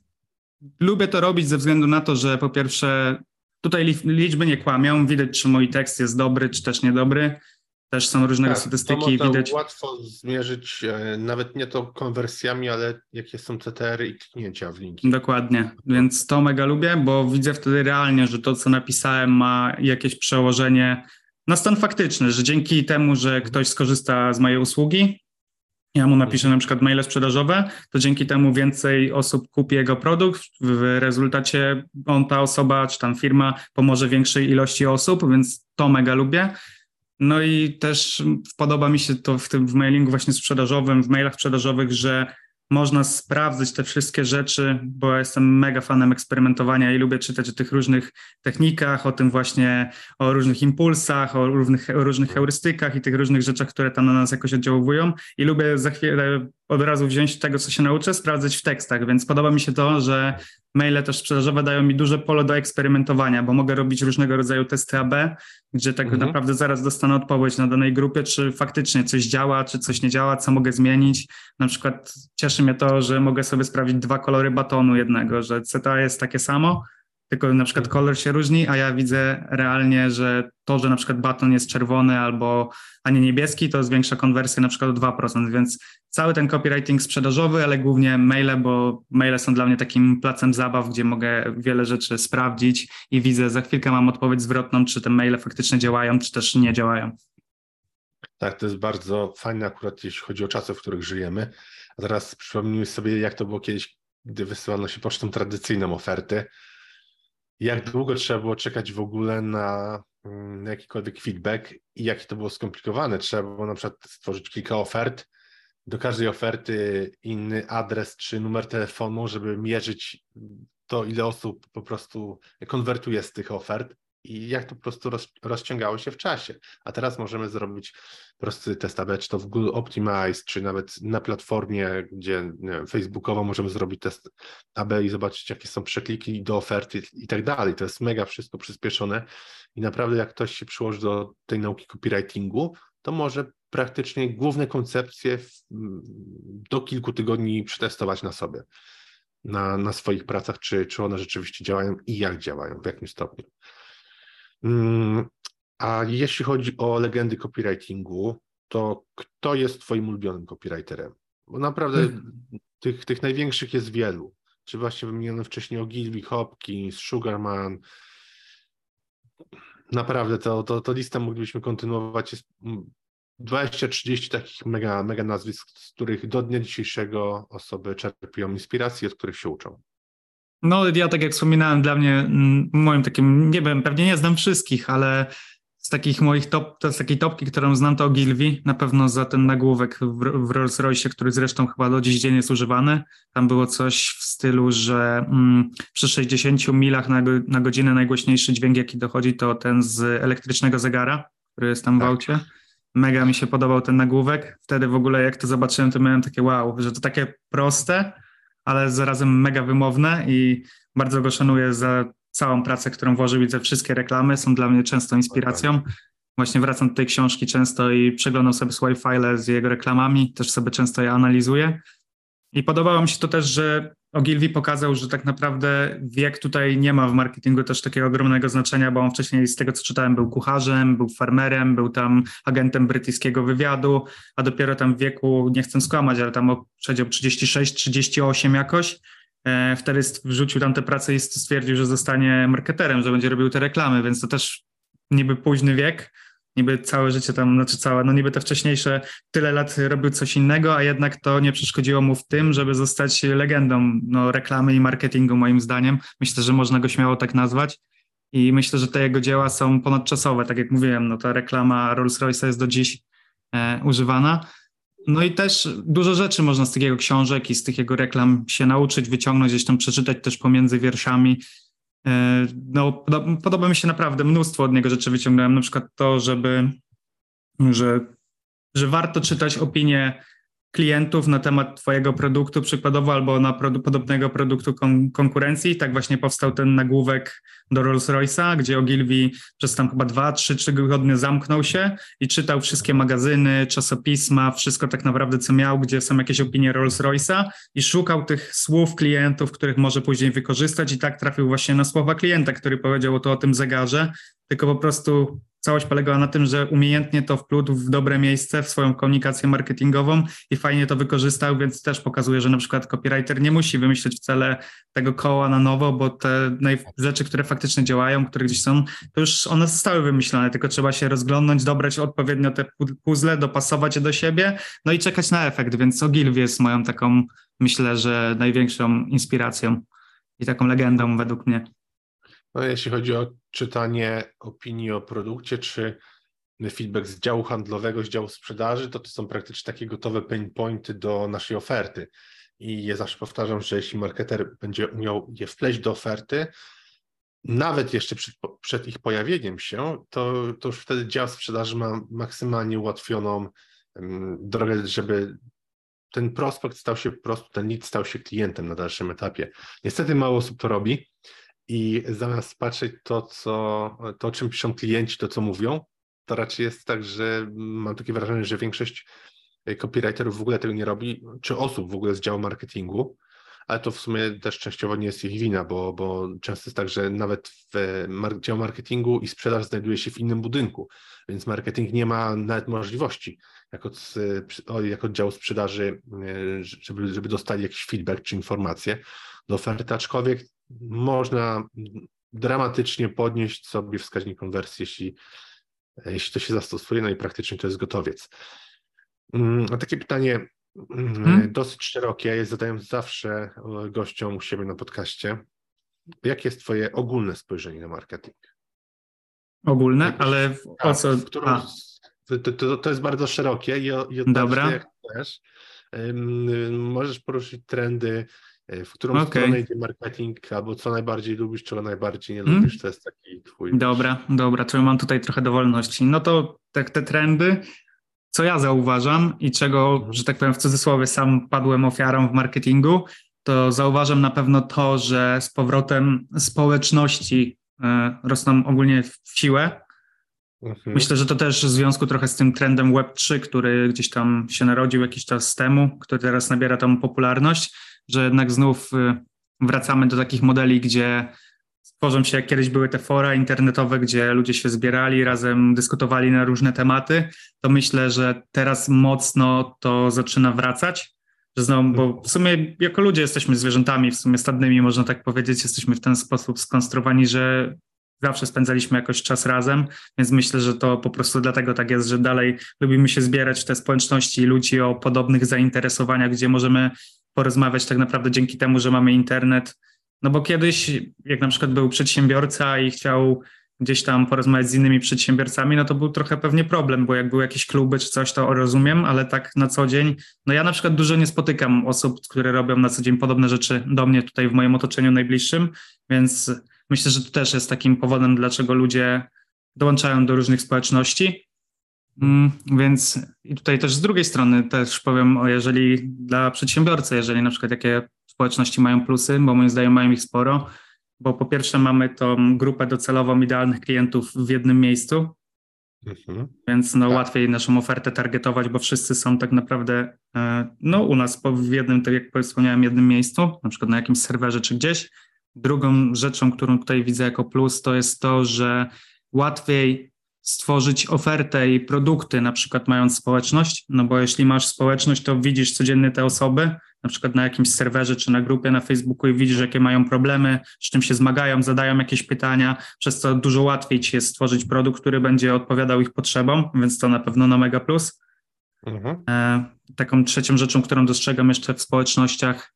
Speaker 2: lubię to robić ze względu na to, że po pierwsze Tutaj liczby nie kłamią, widać, czy mój tekst jest dobry, czy też niedobry. Też są różne tak, statystyki.
Speaker 1: To
Speaker 2: widać.
Speaker 1: łatwo zmierzyć e, nawet nie to konwersjami, ale jakie są CTR i kliknięcia w linki.
Speaker 2: Dokładnie, więc to mega lubię, bo widzę wtedy realnie, że to, co napisałem, ma jakieś przełożenie na stan faktyczny, że dzięki temu, że ktoś skorzysta z mojej usługi, ja mu napiszę na przykład maile sprzedażowe, to dzięki temu więcej osób kupi jego produkt. W rezultacie on, ta osoba czy tam firma pomoże większej ilości osób, więc to mega lubię. No i też podoba mi się to w tym w mailingu właśnie sprzedażowym, w mailach sprzedażowych, że można sprawdzać te wszystkie rzeczy, bo ja jestem mega fanem eksperymentowania i lubię czytać o tych różnych technikach, o tym właśnie, o różnych impulsach, o różnych, o różnych heurystykach i tych różnych rzeczach, które tam na nas jakoś oddziaływują. I lubię za chwilę od razu wziąć tego, co się nauczę, sprawdzać w tekstach, więc podoba mi się to, że maile też sprzedażowe dają mi duże pole do eksperymentowania, bo mogę robić różnego rodzaju testy AB, gdzie tak mhm. naprawdę zaraz dostanę odpowiedź na danej grupie, czy faktycznie coś działa, czy coś nie działa, co mogę zmienić. Na przykład cieszy mnie to, że mogę sobie sprawdzić dwa kolory batonu jednego, że CTA jest takie samo, tylko na przykład kolor się różni, a ja widzę realnie, że to, że na przykład baton jest czerwony albo, a nie niebieski, to zwiększa konwersję na przykład o 2%, więc cały ten copywriting sprzedażowy, ale głównie maile, bo maile są dla mnie takim placem zabaw, gdzie mogę wiele rzeczy sprawdzić i widzę, za chwilkę mam odpowiedź zwrotną, czy te maile faktycznie działają, czy też nie działają.
Speaker 1: Tak, to jest bardzo fajne akurat, jeśli chodzi o czasy, w których żyjemy. A teraz przypomnijmy sobie, jak to było kiedyś, gdy wysyłano się pocztą tradycyjną oferty jak długo trzeba było czekać w ogóle na, mm, na jakikolwiek feedback i jakie to było skomplikowane. Trzeba było na przykład stworzyć kilka ofert, do każdej oferty inny adres czy numer telefonu, żeby mierzyć to, ile osób po prostu konwertuje z tych ofert i jak to po prostu roz, rozciągało się w czasie. A teraz możemy zrobić prosty test AB, czy to w Google Optimize, czy nawet na platformie, gdzie wiem, facebookowo możemy zrobić test AB i zobaczyć, jakie są przekliki do oferty i tak dalej. To jest mega wszystko przyspieszone i naprawdę jak ktoś się przyłoży do tej nauki copywritingu, to może praktycznie główne koncepcje w, do kilku tygodni przetestować na sobie, na, na swoich pracach, czy, czy one rzeczywiście działają i jak działają, w jakim stopniu. Mm, a jeśli chodzi o legendy copywritingu, to kto jest Twoim ulubionym copywriterem? Bo naprawdę hmm. tych, tych największych jest wielu. Czy właśnie wymieniono wcześniej Ogilvy, Hopkins, Sugarman. Naprawdę to, to, to listę moglibyśmy kontynuować. Jest 20-30 takich mega, mega nazwisk, z których do dnia dzisiejszego osoby czerpią inspirację, od których się uczą.
Speaker 2: No, ja tak jak wspominałem, dla mnie, mm, moim takim, nie wiem, pewnie nie znam wszystkich, ale z takich moich top, to z takiej topki, którą znam, to Ogilvy, na pewno za ten nagłówek w, w Rolls Royce, który zresztą chyba do dziś dzień jest używany. Tam było coś w stylu, że mm, przy 60 milach na, na godzinę najgłośniejszy dźwięk, jaki dochodzi, to ten z elektrycznego zegara, który jest tam w tak. aucie. Mega mi się podobał ten nagłówek. Wtedy w ogóle jak to zobaczyłem, to miałem takie wow, że to takie proste, ale zarazem mega wymowne i bardzo go szanuję za całą pracę, którą włożył i te wszystkie reklamy są dla mnie często inspiracją. Właśnie wracam do tej książki często i przeglądam sobie swoje file z jego reklamami, też sobie często je analizuję. I podobało mi się to też, że Ogilvy pokazał, że tak naprawdę wiek tutaj nie ma w marketingu też takiego ogromnego znaczenia, bo on wcześniej z tego co czytałem był kucharzem, był farmerem, był tam agentem brytyjskiego wywiadu, a dopiero tam w wieku, nie chcę skłamać, ale tam przedział 36-38 jakoś, e, wtedy wrzucił tam tę pracę i stwierdził, że zostanie marketerem, że będzie robił te reklamy, więc to też niby późny wiek, niby całe życie tam, znaczy całe, no niby te wcześniejsze tyle lat robił coś innego, a jednak to nie przeszkodziło mu w tym, żeby zostać legendą no, reklamy i marketingu moim zdaniem. Myślę, że można go śmiało tak nazwać. i myślę, że te jego dzieła są ponadczasowe. Tak jak mówiłem, no ta reklama Rolls-Royce'a jest do dziś e, używana. No i też dużo rzeczy można z tych jego książek i z tych jego reklam się nauczyć, wyciągnąć, gdzieś tam przeczytać też pomiędzy wierszami. E, no, podoba, podoba mi się naprawdę mnóstwo od niego rzeczy wyciągnąłem, na przykład to, żeby, że, że warto czytać opinie klientów na temat Twojego produktu przykładowo albo na produ podobnego produktu kon konkurencji. Tak właśnie powstał ten nagłówek do Rolls-Royce'a, gdzie Ogilvy przez tam chyba dwa, trzy, trzy tygodnie zamknął się i czytał wszystkie magazyny, czasopisma, wszystko tak naprawdę co miał, gdzie są jakieś opinie Rolls-Royce'a i szukał tych słów klientów, których może później wykorzystać i tak trafił właśnie na słowa klienta, który powiedział to o tym zegarze, tylko po prostu całość polegała na tym, że umiejętnie to wplótł w dobre miejsce, w swoją komunikację marketingową i fajnie to wykorzystał, więc też pokazuje, że na przykład copywriter nie musi wymyśleć wcale tego koła na nowo, bo te rzeczy, które faktycznie działają, które gdzieś są, to już one zostały wymyślone, tylko trzeba się rozglądnąć, dobrać odpowiednio te puzzle, dopasować je do siebie, no i czekać na efekt, więc Ogilvy jest moją taką, myślę, że największą inspiracją i taką legendą według mnie.
Speaker 1: No, jeśli chodzi o czytanie opinii o produkcie, czy feedback z działu handlowego, z działu sprzedaży, to to są praktycznie takie gotowe pain pointy do naszej oferty. I ja zawsze powtarzam, że jeśli marketer będzie umiał je wpleść do oferty, nawet jeszcze przed, przed ich pojawieniem się, to, to już wtedy dział sprzedaży ma maksymalnie ułatwioną um, drogę, żeby ten prospekt stał się ten lead stał się klientem na dalszym etapie. Niestety mało osób to robi i zamiast patrzeć to, co, to, o czym piszą klienci, to, co mówią, to raczej jest tak, że mam takie wrażenie, że większość copywriterów w ogóle tego nie robi, czy osób w ogóle z działu marketingu, ale to w sumie też częściowo nie jest ich wina, bo, bo często jest tak, że nawet w dział marketingu i sprzedaż znajduje się w innym budynku, więc marketing nie ma nawet możliwości jako, jako dział sprzedaży, e, żeby, żeby dostali jakiś feedback czy informacje do oferty, aczkolwiek można dramatycznie podnieść sobie wskaźnik konwersji, jeśli, jeśli to się zastosuje, no i praktycznie to jest gotowiec. Mm, a takie pytanie mm, hmm? dosyć szerokie, ja je zadaję zawsze gościom u siebie na podcaście. Jakie jest Twoje ogólne spojrzenie na marketing?
Speaker 2: Ogólne, Jakiś, ale w, o tak, co?
Speaker 1: Którą, to, to, to, jest bardzo szerokie i, i
Speaker 2: Dobra. jak
Speaker 1: chcesz. Możesz poruszyć trendy E, w którą okay. stronę idzie marketing, albo co najbardziej lubisz, czego najbardziej nie hmm. lubisz, to jest taki twój...
Speaker 2: Dobra, dobra, to mam tutaj trochę dowolności. No to te, te trendy, co ja zauważam i czego, hmm. że tak powiem w cudzysłowie, sam padłem ofiarą w marketingu, to zauważam na pewno to, że z powrotem społeczności e, rosną ogólnie w siłę. Mhm. Myślę, że to też w związku trochę z tym trendem Web3, który gdzieś tam się narodził jakiś czas temu, który teraz nabiera tą popularność że jednak znów y, wracamy do takich modeli, gdzie tworzą się, jak kiedyś były te fora internetowe, gdzie ludzie się zbierali, razem dyskutowali na różne tematy, to myślę, że teraz mocno to zaczyna wracać. Że znowu, bo w sumie jako ludzie jesteśmy zwierzętami, w sumie stadnymi, można tak powiedzieć, jesteśmy w ten sposób skonstruowani, że zawsze spędzaliśmy jakoś czas razem, więc myślę, że to po prostu dlatego tak jest, że dalej lubimy się zbierać w te społeczności ludzi o podobnych zainteresowaniach, gdzie możemy porozmawiać tak naprawdę dzięki temu, że mamy internet. No bo kiedyś, jak na przykład był przedsiębiorca i chciał gdzieś tam porozmawiać z innymi przedsiębiorcami, no to był trochę pewnie problem, bo jak były jakieś kluby czy coś, to rozumiem, ale tak na co dzień, no ja na przykład dużo nie spotykam osób, które robią na co dzień podobne rzeczy do mnie tutaj w moim otoczeniu najbliższym, więc myślę, że to też jest takim powodem, dlaczego ludzie dołączają do różnych społeczności. Mm, więc i tutaj też z drugiej strony też powiem, o jeżeli dla przedsiębiorcy, jeżeli na przykład jakie społeczności mają plusy, bo moim zdaniem mają ich sporo, bo po pierwsze mamy tą grupę docelową idealnych klientów w jednym miejscu, mhm. więc no tak. łatwiej naszą ofertę targetować, bo wszyscy są tak naprawdę e, no u nas w jednym, tak jak wspomniałem, jednym miejscu, na przykład na jakimś serwerze czy gdzieś. Drugą rzeczą, którą tutaj widzę jako plus, to jest to, że łatwiej stworzyć ofertę i produkty, na przykład mając społeczność, no bo jeśli masz społeczność, to widzisz codziennie te osoby, na przykład na jakimś serwerze czy na grupie na Facebooku i widzisz, jakie mają problemy, z czym się zmagają, zadają jakieś pytania, przez co dużo łatwiej ci jest stworzyć produkt, który będzie odpowiadał ich potrzebom, więc to na pewno na mega plus. Mhm. E, taką trzecią rzeczą, którą dostrzegam jeszcze w społecznościach,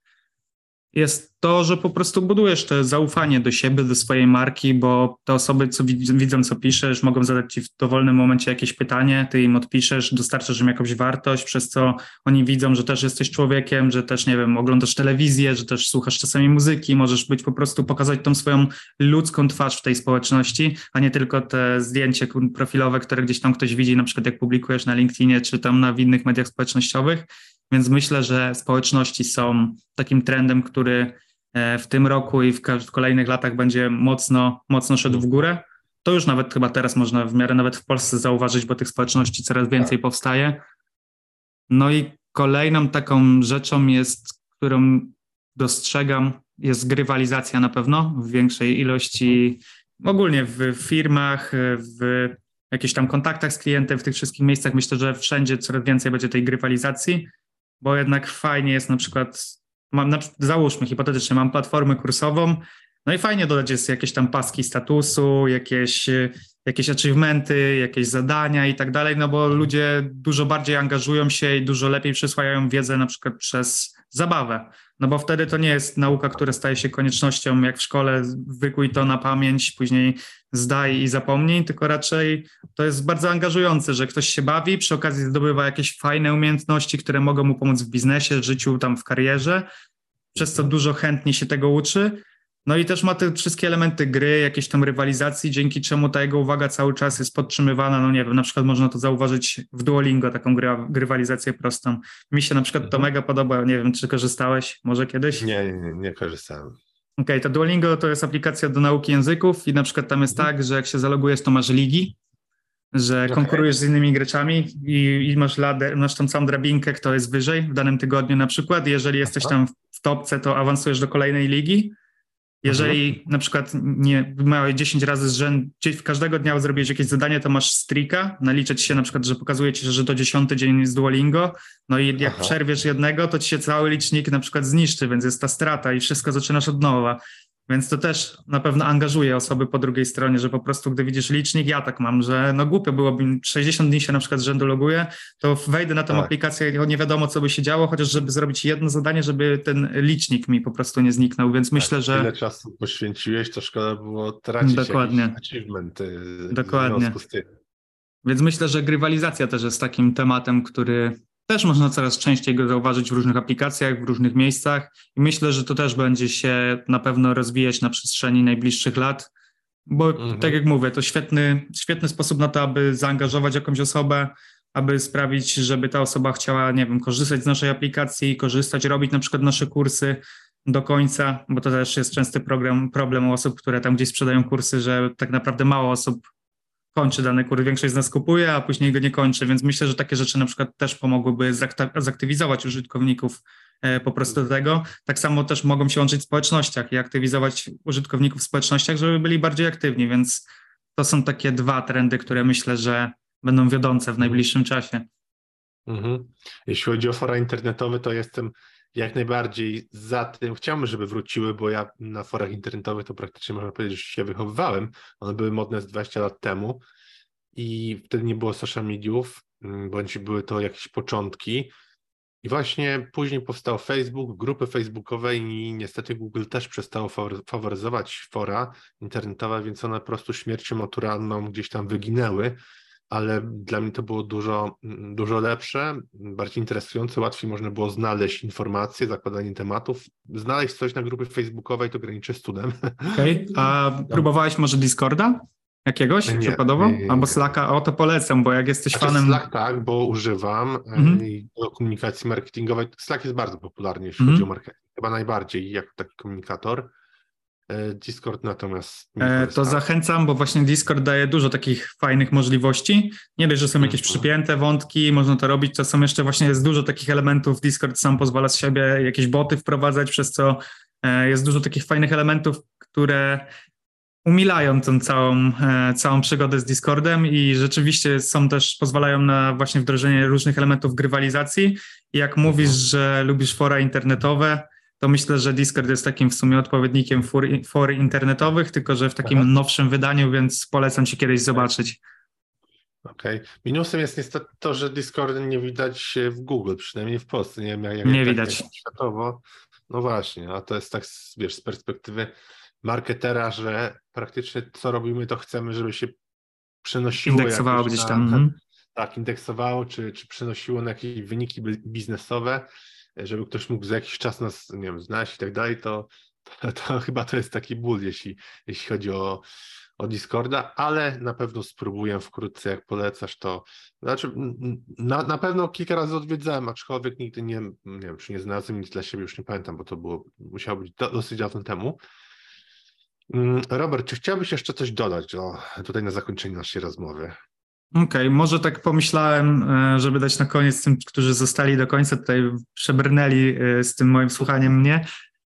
Speaker 2: jest to, że po prostu budujesz to zaufanie do siebie, do swojej marki, bo te osoby, co widzą, co piszesz, mogą zadać ci w dowolnym momencie jakieś pytanie, ty im odpiszesz, dostarczasz im jakąś wartość, przez co oni widzą, że też jesteś człowiekiem, że też, nie wiem, oglądasz telewizję, że też słuchasz czasami muzyki, możesz być po prostu, pokazać tą swoją ludzką twarz w tej społeczności, a nie tylko te zdjęcie profilowe, które gdzieś tam ktoś widzi, na przykład jak publikujesz na LinkedInie, czy tam na innych mediach społecznościowych, więc myślę, że społeczności są takim trendem, który e, w tym roku i w kolejnych latach będzie mocno, mocno szedł w górę. To już nawet chyba teraz można w miarę nawet w Polsce zauważyć, bo tych społeczności coraz więcej powstaje. No i kolejną taką rzeczą jest, którą dostrzegam, jest grywalizacja na pewno w większej ilości, ogólnie w firmach, w jakichś tam kontaktach z klientem, w tych wszystkich miejscach. Myślę, że wszędzie coraz więcej będzie tej grywalizacji bo jednak fajnie jest na przykład, mam, załóżmy hipotetycznie, mam platformę kursową, no i fajnie dodać jest jakieś tam paski statusu, jakieś, jakieś achievementy, jakieś zadania i tak dalej, no bo ludzie dużo bardziej angażują się i dużo lepiej przyswajają wiedzę na przykład przez zabawę. No bo wtedy to nie jest nauka, która staje się koniecznością, jak w szkole, wykuj to na pamięć, później zdaj i zapomnij, tylko raczej to jest bardzo angażujące, że ktoś się bawi, przy okazji zdobywa jakieś fajne umiejętności, które mogą mu pomóc w biznesie, w życiu, tam w karierze, przez co dużo chętnie się tego uczy, no i też ma te wszystkie elementy gry, jakieś tam rywalizacji, dzięki czemu ta jego uwaga cały czas jest podtrzymywana. No nie wiem, na przykład można to zauważyć w Duolingo, taką rywalizację prostą. Mi się na przykład to mhm. mega podoba, nie wiem, czy korzystałeś może kiedyś?
Speaker 1: Nie, nie, nie korzystałem. Okej,
Speaker 2: okay, to Duolingo to jest aplikacja do nauki języków i na przykład tam jest mhm. tak, że jak się zalogujesz, to masz ligi, że okay. konkurujesz z innymi graczami i, i masz, lader, masz tą samą drabinkę, kto jest wyżej w danym tygodniu na przykład. Jeżeli jesteś tam w topce, to awansujesz do kolejnej ligi jeżeli mhm. na przykład nie miałeś 10 razy z rzędu, w każdego dnia zrobiłeś jakieś zadanie, to masz strika, naliczać się na przykład, że pokazuje ci, że to dziesiąty dzień jest Duolingo, no i jak Aha. przerwiesz jednego, to ci się cały licznik na przykład zniszczy, więc jest ta strata i wszystko zaczynasz od nowa. Więc to też na pewno angażuje osoby po drugiej stronie, że po prostu gdy widzisz licznik, ja tak mam, że no głupio byłoby, 60 dni się na przykład z rzędu loguję, to wejdę na tę tak. aplikację i nie wiadomo, co by się działo, chociaż żeby zrobić jedno zadanie, żeby ten licznik mi po prostu nie zniknął, więc tak, myślę, że...
Speaker 1: Tyle czasu poświęciłeś, to szkoda było tracić Dokładnie. achievement
Speaker 2: Dokładnie. Więc myślę, że grywalizacja też jest takim tematem, który też można coraz częściej go zauważyć w różnych aplikacjach, w różnych miejscach i myślę, że to też będzie się na pewno rozwijać na przestrzeni najbliższych lat, bo mhm. tak jak mówię, to świetny, świetny sposób na to, aby zaangażować jakąś osobę, aby sprawić, żeby ta osoba chciała, nie wiem, korzystać z naszej aplikacji, korzystać, robić na przykład nasze kursy do końca, bo to też jest częsty program, problem u osób, które tam gdzieś sprzedają kursy, że tak naprawdę mało osób kończy dany kurs, większość z nas kupuje, a później go nie kończy, więc myślę, że takie rzeczy na przykład też pomogłyby zaktywizować użytkowników e, po prostu do tego. Tak samo też mogą się łączyć w społecznościach i aktywizować użytkowników w społecznościach, żeby byli bardziej aktywni, więc to są takie dwa trendy, które myślę, że będą wiodące w najbliższym czasie.
Speaker 1: Mhm. Jeśli chodzi o fora internetowe, to jestem jak najbardziej za tym. Chciałbym, żeby wróciły, bo ja na forach internetowych to praktycznie można powiedzieć, że się wychowywałem. One były modne z 20 lat temu i wtedy nie było social mediów, mm, bądź były to jakieś początki. I właśnie później powstał Facebook, grupy facebookowe i niestety Google też przestało faworyzować fora internetowe, więc one po prostu śmiercią naturalną gdzieś tam wyginęły ale dla mnie to było dużo, dużo lepsze, bardziej interesujące, łatwiej można było znaleźć informacje, zakładanie tematów. Znaleźć coś na grupie facebookowej to graniczy z cudem.
Speaker 2: Okej, okay. a próbowałeś może Discorda? Jakiegoś nie, przykładowo? Nie, nie, Albo Slacka? O, to polecam, bo jak jesteś
Speaker 1: znaczy
Speaker 2: fanem...
Speaker 1: Slack tak, bo używam mhm. do komunikacji marketingowej. Slack jest bardzo popularny, jeśli mhm. chodzi o marketing. Chyba najbardziej jako taki komunikator. E, Discord natomiast.
Speaker 2: E, to zachęcam, bo właśnie Discord daje dużo takich fajnych możliwości. Nie dość, że są jakieś mhm. przypięte wątki, można to robić, to są jeszcze właśnie jest dużo takich elementów. Discord sam pozwala z siebie jakieś boty wprowadzać, przez co e, jest dużo takich fajnych elementów, które umilają tą całą, całą przygodę z Discordem i rzeczywiście są też, pozwalają na właśnie wdrożenie różnych elementów grywalizacji. I jak mówisz, mhm. że lubisz fora internetowe, to myślę, że Discord jest takim w sumie odpowiednikiem for, for internetowych, tylko że w takim Aha. nowszym wydaniu, więc polecam ci kiedyś zobaczyć.
Speaker 1: Okej. Okay. Minusem jest niestety to, że Discord nie widać w Google, przynajmniej w Polsce. Nie wiem, jak
Speaker 2: nie widać.
Speaker 1: światowo. No właśnie, a to jest tak, wiesz, z perspektywy marketera, że praktycznie co robimy, to chcemy, żeby się przenosiło.
Speaker 2: Indeksowało gdzieś tam.
Speaker 1: Na,
Speaker 2: mhm.
Speaker 1: tak, indeksowało, czy, czy przenosiło na jakieś wyniki biznesowe, żeby ktoś mógł za jakiś czas nas, nie wiem, znać i tak dalej, to, to, to chyba to jest taki ból, jeśli, jeśli chodzi o, o Discorda, ale na pewno spróbuję wkrótce, jak polecasz, to znaczy na, na pewno kilka razy odwiedzałem, aczkolwiek nigdy nie, nie wiem, czy nie znalazłem nic dla siebie, już nie pamiętam, bo to było, musiało być do, dosyć dawno temu. Mm, Robert, czy chciałbyś jeszcze coś dodać o, tutaj na zakończenie naszej rozmowy?
Speaker 2: Okej, okay, może tak pomyślałem, e, żeby dać na koniec tym, którzy zostali do końca, tutaj przebrnęli e, z tym moim słuchaniem mnie,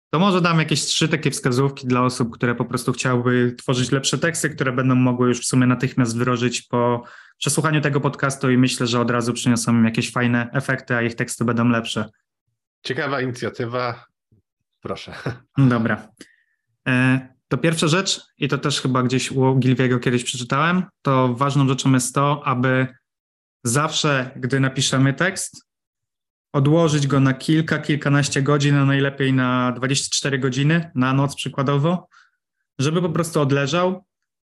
Speaker 2: to może dam jakieś trzy takie wskazówki dla osób, które po prostu chciałyby tworzyć lepsze teksty, które będą mogły już w sumie natychmiast wdrożyć po przesłuchaniu tego podcastu i myślę, że od razu przyniosą im jakieś fajne efekty, a ich teksty będą lepsze.
Speaker 1: Ciekawa inicjatywa. Proszę.
Speaker 2: Dobra. To pierwsza rzecz, i to też chyba gdzieś u Gilwiego kiedyś przeczytałem, to ważną rzeczą jest to, aby zawsze, gdy napiszemy tekst, odłożyć go na kilka, kilkanaście godzin, a najlepiej na 24 godziny, na noc przykładowo, żeby po prostu odleżał,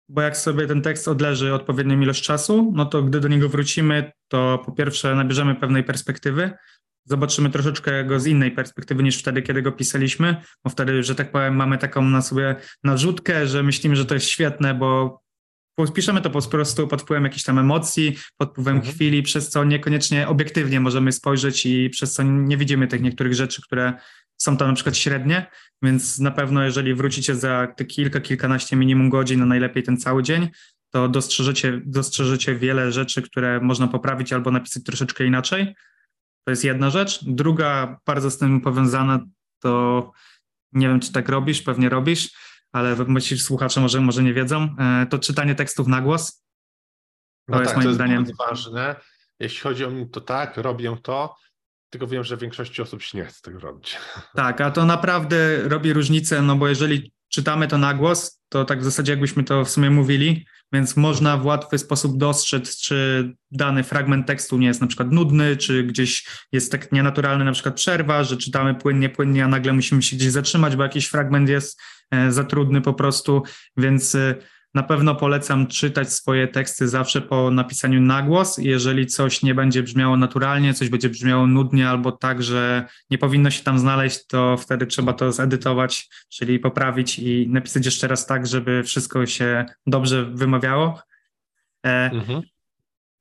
Speaker 2: bo jak sobie ten tekst odleży odpowiednią ilość czasu, no to gdy do niego wrócimy, to po pierwsze nabierzemy pewnej perspektywy, zobaczymy troszeczkę go z innej perspektywy niż wtedy, kiedy go pisaliśmy, bo wtedy, że tak powiem, mamy taką na sobie narzutkę, że myślimy, że to jest świetne, bo piszemy to po prostu pod wpływem jakichś tam emocji, pod wpływem mhm. chwili, przez co niekoniecznie obiektywnie możemy spojrzeć i przez co nie widzimy tych niektórych rzeczy, które są tam na przykład średnie, więc na pewno jeżeli wrócicie za te kilka, kilkanaście minimum godzin, a najlepiej ten cały dzień, to dostrzeżecie, dostrzeżecie wiele rzeczy, które można poprawić albo napisać troszeczkę inaczej. To jest jedna rzecz. Druga, bardzo z tym powiązana, to nie wiem, czy tak robisz, pewnie robisz, ale myślisz, słuchacze może, może nie wiedzą, e, to czytanie tekstów na głos.
Speaker 1: To no jest tak, moim to jest zdaniem ważne. Jeśli chodzi o mnie, to tak, robię to, tylko wiem, że większości osób się nie chce tego robić.
Speaker 2: Tak, a to naprawdę robi różnicę, no bo jeżeli czytamy to na głos, to tak w zasadzie jakbyśmy to w sumie mówili, więc można w łatwy sposób dostrzec, czy dany fragment tekstu nie jest na przykład nudny, czy gdzieś jest tak nienaturalny na przykład przerwa, że czytamy płynnie, płynnie, a nagle musimy się gdzieś zatrzymać, bo jakiś fragment jest e, za trudny po prostu, więc e, na pewno polecam czytać swoje teksty zawsze po napisaniu na głos. Jeżeli coś nie będzie brzmiało naturalnie, coś będzie brzmiało nudnie albo tak, że nie powinno się tam znaleźć, to wtedy trzeba to zedytować, czyli poprawić i napisać jeszcze raz tak, żeby wszystko się dobrze wymawiało. E, mhm.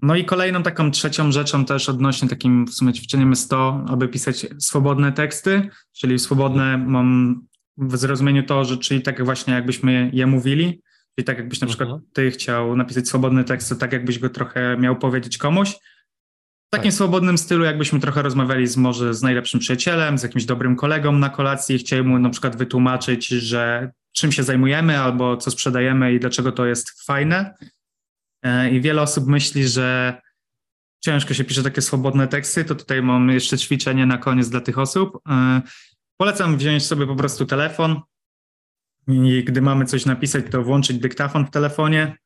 Speaker 2: No i kolejną taką trzecią rzeczą też odnośnie takim w sumie ćwiczeniem jest to, aby pisać swobodne teksty, czyli swobodne mam w zrozumieniu to, że czyli tak właśnie jakbyśmy je mówili, i tak jakbyś na przykład mhm. ty chciał napisać swobodny tekst, to tak jakbyś go trochę miał powiedzieć komuś. W takim tak. swobodnym stylu, jakbyśmy trochę rozmawiali z może z najlepszym przyjacielem, z jakimś dobrym kolegą na kolacji i chcieli mu na przykład wytłumaczyć, że czym się zajmujemy albo co sprzedajemy i dlaczego to jest fajne. E, I wiele osób myśli, że ciężko się pisze takie swobodne teksty, to tutaj mam jeszcze ćwiczenie na koniec dla tych osób. E, polecam wziąć sobie po prostu telefon, i gdy mamy coś napisać, to włączyć dyktafon w telefonie,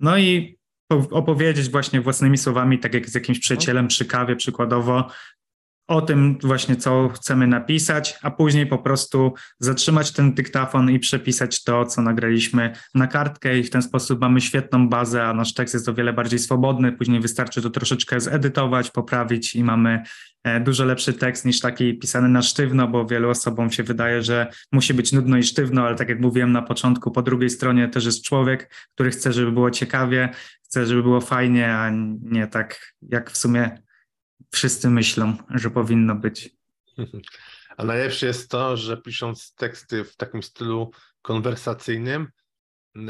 Speaker 2: no i opowiedzieć właśnie własnymi słowami, tak jak z jakimś przyjacielem przy kawie przykładowo, o tym właśnie, co chcemy napisać, a później po prostu zatrzymać ten dyktafon i przepisać to, co nagraliśmy na kartkę i w ten sposób mamy świetną bazę, a nasz tekst jest o wiele bardziej swobodny. Później wystarczy to troszeczkę zedytować, poprawić i mamy e, dużo lepszy tekst niż taki pisany na sztywno, bo wielu osobom się wydaje, że musi być nudno i sztywno, ale tak jak mówiłem na początku, po drugiej stronie też jest człowiek, który chce, żeby było ciekawie, chce, żeby było fajnie, a nie tak jak w sumie wszyscy myślą, że powinno być.
Speaker 1: A najlepsze jest to, że pisząc teksty w takim stylu konwersacyjnym,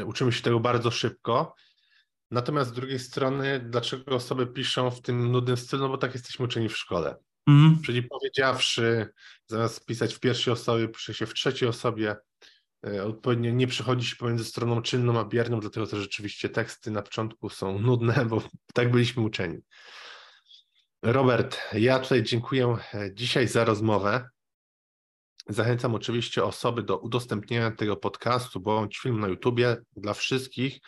Speaker 1: uczymy się tego bardzo szybko. Natomiast z drugiej strony, dlaczego osoby piszą w tym nudnym stylu? No bo tak jesteśmy uczeni w szkole. Mm. Czyli powiedziawszy, zamiast pisać w pierwszej osobie, pisze się w trzeciej osobie. E, odpowiednio nie przechodzi się pomiędzy stroną czynną a bierną, dlatego też rzeczywiście teksty na początku są nudne, bo tak byliśmy uczeni. Robert, ja tutaj dziękuję e, dzisiaj za rozmowę. Zachęcam oczywiście osoby do udostępnienia tego podcastu bądź film na YouTubie dla wszystkich,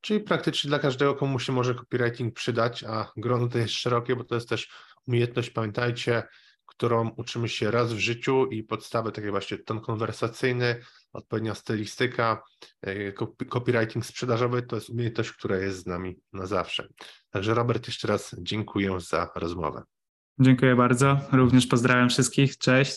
Speaker 1: czyli praktycznie dla każdego, komu się może copywriting przydać, a grono to jest szerokie, bo to jest też umiejętność, pamiętajcie,
Speaker 3: którą uczymy się raz w życiu i podstawy takie właśnie ton konwersacyjny, odpowiednia stylistyka, e, copywriting sprzedażowy to jest umiejętność, która jest z nami na zawsze. Także Robert, jeszcze raz dziękuję za rozmowę.
Speaker 2: Dziękuję bardzo. Również pozdrawiam wszystkich. Cześć.